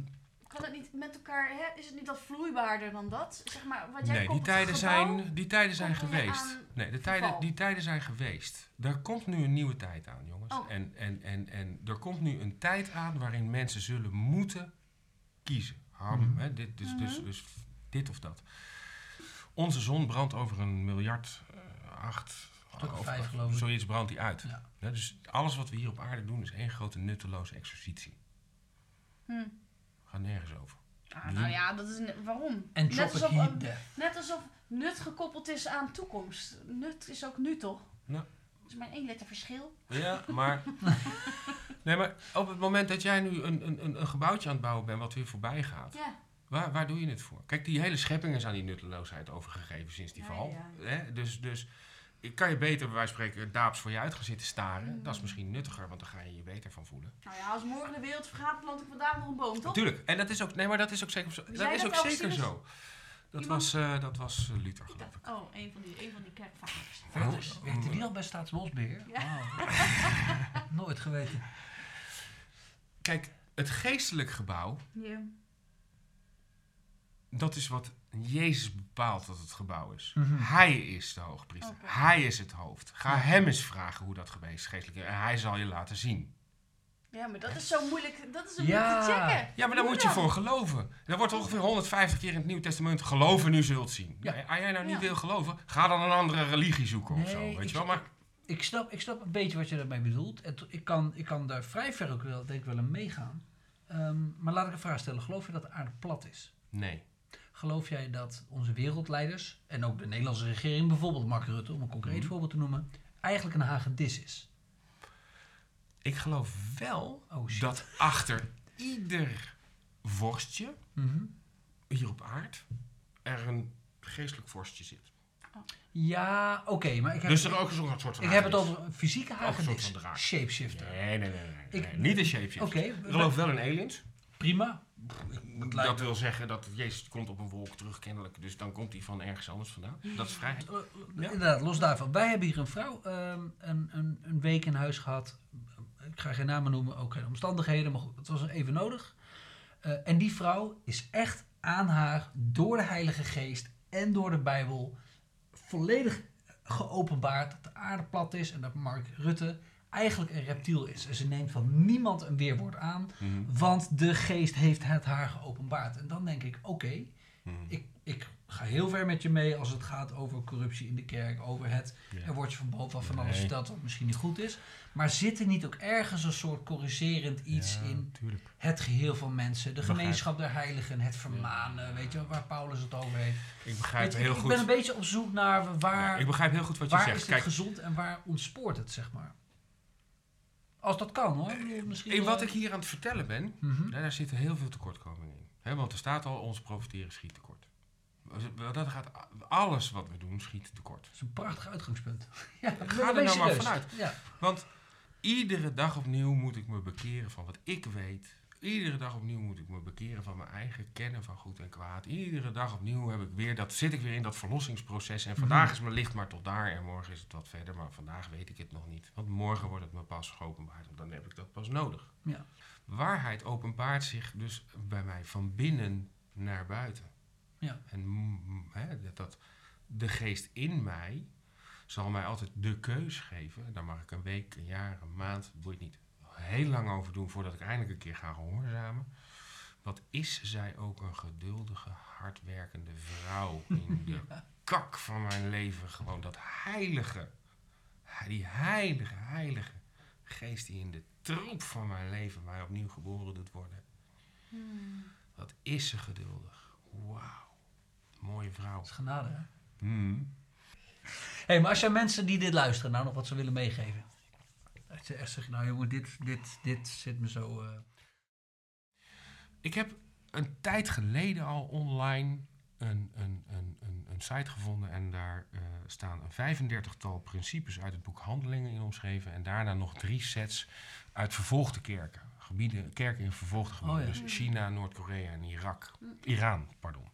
Kan het niet met elkaar, hè? is het niet wat vloeibaarder dan dat? Zeg maar, wat jij nee, die tijden, gebouw- zijn, die tijden zijn geweest. Nee, de tijden, die tijden zijn geweest. Er komt nu een nieuwe tijd aan, jongens. Oh. En, en, en, en er komt nu een tijd aan waarin mensen zullen moeten kiezen. Ham, Mhm. hè, dit, dus, dus, dus dit of dat. Onze zon brandt over een miljard, eh, acht, of vijf, of geloof ik. zoiets brandt die uit. Ja. Hè, dus alles wat we hier op aarde doen is één grote nutteloze exercitie. Hm. Gaat nergens over. Ah, nou ja, dat is waarom? En Net alsof, heat een- death. net alsof nut gekoppeld is aan toekomst. Nut is ook nu toch? Ja. Dat is maar één letter verschil. Ja, maar. *laughs* nee, maar op het moment dat jij nu een, een, een- een gebouwtje aan het bouwen bent wat weer voorbij gaat, Ja. waar, waar doe je het voor? Kijk, die hele schepping is aan die nutteloosheid overgegeven sinds die Ja, val. ja. Hè? Dus, dus ik kan je beter bij wijze van spreken daaps voor je uit gaan zitten staren. Mm. Dat is misschien nuttiger, want dan ga je je beter van voelen. Nou ja, als morgen de wereld vergaat, plant ik vandaag nog een boom, toch? Natuurlijk. En dat is ook, nee, maar dat is ook zeker, zo- dat is dat ook zeker zo. Dat was, eh, dat was eh, Luther, geloof ik. oh, een van die, een van die kerkvaders. Oh. Vaders. Werkte die al bij Staatsbosbeheer? Ja. Wauw. *laughs* Nooit geweten. Kijk, het geestelijk gebouw Ja. Dat is wat Jezus bepaalt dat het gebouw is. Mhm. Hij is de hoogpriester. Hij is het hoofd. Ga hem eens vragen hoe dat geweest geestelijk is. En hij zal je laten zien. ja, maar dat is zo moeilijk. Dat is zo Ja. moeilijk te checken. Ja, maar daar moet je voor geloven. Er wordt ongeveer 150 keer in het Nieuwe Testament geloven nu zult zien. Ja. Ja. Als jij nou niet Ja. wil geloven, ga dan een andere religie zoeken of zo. Weet ik- je wel? Maar Ik snap, ik snap een beetje wat je daarmee bedoelt. En ik kan, ik kan daar vrij ver ook wel, denk ik wel in meegaan. Ehm, maar laat ik een vraag stellen. Geloof je dat de aarde plat is? Nee. Geloof jij dat onze wereldleiders, en ook de Nederlandse regering, bijvoorbeeld Mark Rutte, om een concreet Mhm. voorbeeld te noemen, eigenlijk een hagedis is? Ik geloof wel Oh dat achter ieder vorstje Mhm. hier op aard er een geestelijk vorstje zit. Ja, oké, maar ik heb, dus er ook een soort van ik heb het hagedis. over een fysieke Ook een soort hagedis. van draak. Shapeshifter. Nee, nee, nee. nee, nee. Ik- Niet een shapeshifter. Oké, Ik geloof wel in aliens. Prima. Dat wil zeggen dat Jezus komt op een wolk terug kennelijk. Dus dan komt hij van ergens anders vandaan. Dat is vrijheid. Eh, Inderdaad, los daarvan. Wij hebben hier een vrouw ehm, een, een, een week in huis gehad. Ik ga geen namen noemen, ook geen omstandigheden, maar goed, het was even nodig. Eh, en die vrouw is echt aan haar door de Heilige Geest en door de Bijbel volledig geopenbaard dat de aarde plat is en dat Mark Rutte eigenlijk een reptiel is. En ze neemt van niemand een weerwoord aan, Mhm. want de geest heeft het haar geopenbaard. En dan denk ik, oké, Mhm. ik, ik ga heel ver met je mee als het gaat over corruptie in de kerk, over het Ja. er wordt je van bovenaf van alles verteld wat misschien niet goed is. Maar zit er niet ook ergens een soort corrigerend iets Ja, in Tuurlijk. het geheel van mensen, de Begrijp. gemeenschap der heiligen, het vermanen, weet je, waar Paulus het over heeft. Ik begrijp je, heel ik goed. ben een beetje op zoek naar waar, Ja, ik begrijp heel goed wat je waar zegt. is het Kijk, gezond en waar ontspoort het, zeg maar. Als dat kan hoor. Bedoel, Misschien in wat wel- ik hier aan het vertellen ben, Mhm. daar, daar zitten heel veel tekortkomingen in. Want er staat al, ons profiteren schiet tekort. Dat gaat, alles wat we doen schiet tekort. Dat is een prachtig uitgangspunt. *laughs* ja, Ga er nou maar vanuit. Ja. Want iedere dag opnieuw moet ik me bekeren van wat ik weet. Iedere dag opnieuw moet ik me bekeren van mijn eigen kennen van goed en kwaad. Iedere dag opnieuw heb ik weer dat, zit ik weer in dat verlossingsproces. En vandaag Mhm. is mijn licht maar tot daar en morgen is het wat verder. Maar vandaag weet ik het nog niet. Want morgen wordt het me pas geopenbaard en dan heb ik dat pas nodig. Ja. Waarheid openbaart zich dus bij mij van binnen naar buiten. Ja. En dat, dat de geest in mij zal mij altijd de keus geven. Daar mag ik een week, een jaar, een maand, boeit niet, heel lang over doen voordat ik eindelijk een keer ga gehoorzamen. Wat is zij ook een geduldige, hardwerkende vrouw *laughs* in de kak van mijn leven. Gewoon dat heilige, die heilige, heilige geest die in de troep van mijn leven mij opnieuw geboren doet worden. Hmm. Wat is ze geduldig. Wauw. Mooie vrouw. Dat is genade, hè? Hmm. hey, maar als jij mensen die dit luisteren nou nog wat ze willen meegeven. Dat je echt zegt, nou jongen, dit, dit, dit zit me zo... eh, Ik heb een tijd geleden al online een, een, een, een, een site gevonden en daar eh, staan een 35-tal principes uit het boek Handelingen in omschreven en daarna nog drie sets uit vervolgde kerken. Gebieden, kerken in vervolgde gebieden, Oh ja. dus China, Noord-Korea en Irak. Iran, pardon.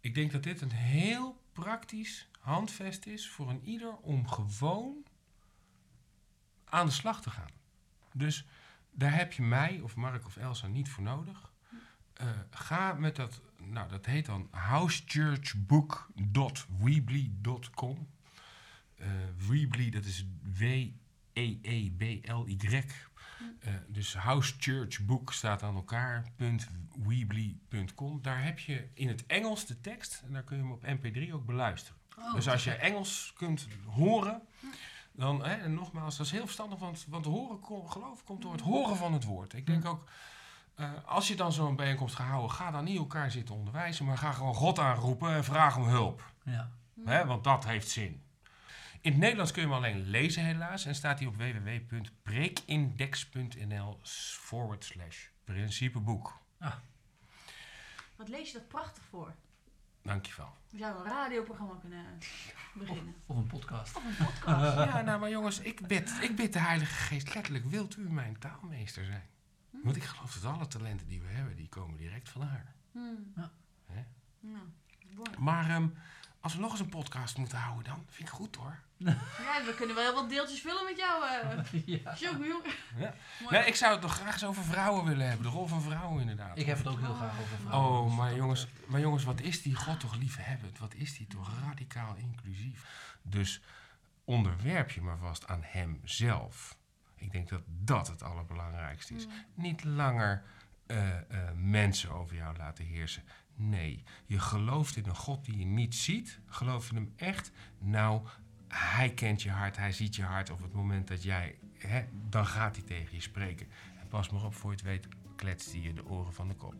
Ik denk dat dit een heel praktisch handvest is voor een ieder om gewoon aan de slag te gaan. Dus daar heb je mij of Mark of Elsa niet voor nodig. Eh, ga met dat, nou dat heet dan housechurchbook.weebly.com. Eh Weebly, dat is E W-E-E-B-L-Y. Eh, dus housechurchbook staat aan elkaar.weebly.com. Daar heb je in het Engels de tekst en daar kun je hem op mp3 ook beluisteren. oh, dus als je Engels kunt horen, dan, hè, en nogmaals, dat is heel verstandig, want, want horen, kom- geloof komt door het horen van het woord. Ik denk ook, eh, als je dan zo'n bijeenkomst gaat houden, ga dan niet elkaar zitten onderwijzen, maar ga gewoon God aanroepen en vraag om hulp. Ja. Hè, want dat heeft zin. In het Nederlands kun je hem alleen lezen helaas en staat hij op www.preekindex.nl forward slash principeboek. Wat lees je dat prachtig voor? Dankjewel. We zouden een radioprogramma kunnen beginnen. Of een podcast. Of een podcast. *laughs* Ja, nou maar jongens, ik bid, ik bid de Heilige Geest letterlijk, wilt u mijn taalmeester zijn? Want ik geloof dat alle talenten die we hebben, die komen direct van haar. Hmm. Ja. Hè? Ja, mooi. Maar ehm, als we nog eens een podcast moeten houden dan, vind ik goed hoor. *laughs* Ja, we kunnen wel heel wat deeltjes vullen met jou. eh *laughs* ja. Jongen. Ja. Nee, ik zou het nog graag eens over vrouwen willen hebben, de rol van vrouwen inderdaad. Ik heb het ook heel graag over vrouwen. Oh, dus maar jongens, eh, maar jongens, wat is die God toch liefhebbend? Wat is die toch radicaal inclusief? Dus onderwerp je maar vast aan Hem zelf. Ik denk dat dat het allerbelangrijkste is. Niet langer eh, eh, mensen over jou laten heersen. Nee, je gelooft in een God die je niet ziet. Geloof je hem echt? Nou, hij kent je hart, hij ziet je hart. Op het moment dat jij, hè, dan gaat hij tegen je spreken. En pas maar op, voor je het weet, kletst hij je de oren van de kop.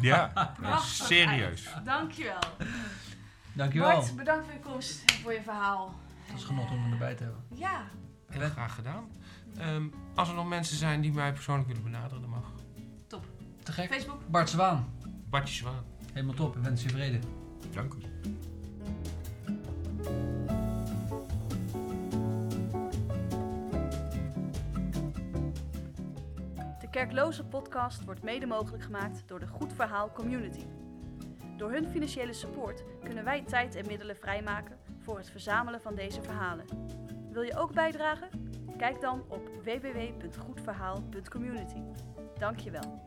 Ja, Prachtig serieus. Dankjewel. Dankjewel. Bart, bedankt voor je komst en voor je verhaal. Het is En, genot om hem erbij te hebben. Ja, Heel graag gedaan. Ehm, als er nog mensen zijn die mij persoonlijk willen benaderen, dan mag. Te gek. Facebook. Bart Zwaan. Bartje Zwaan. Helemaal top. Ik wens je vrede. Dank u. De Kerkloze podcast wordt mede mogelijk gemaakt door de Goed Verhaal Community. Door hun financiële support kunnen wij tijd en middelen vrijmaken voor het verzamelen van deze verhalen. Wil je ook bijdragen? Kijk dan op www.goedverhaal.community. Dankjewel.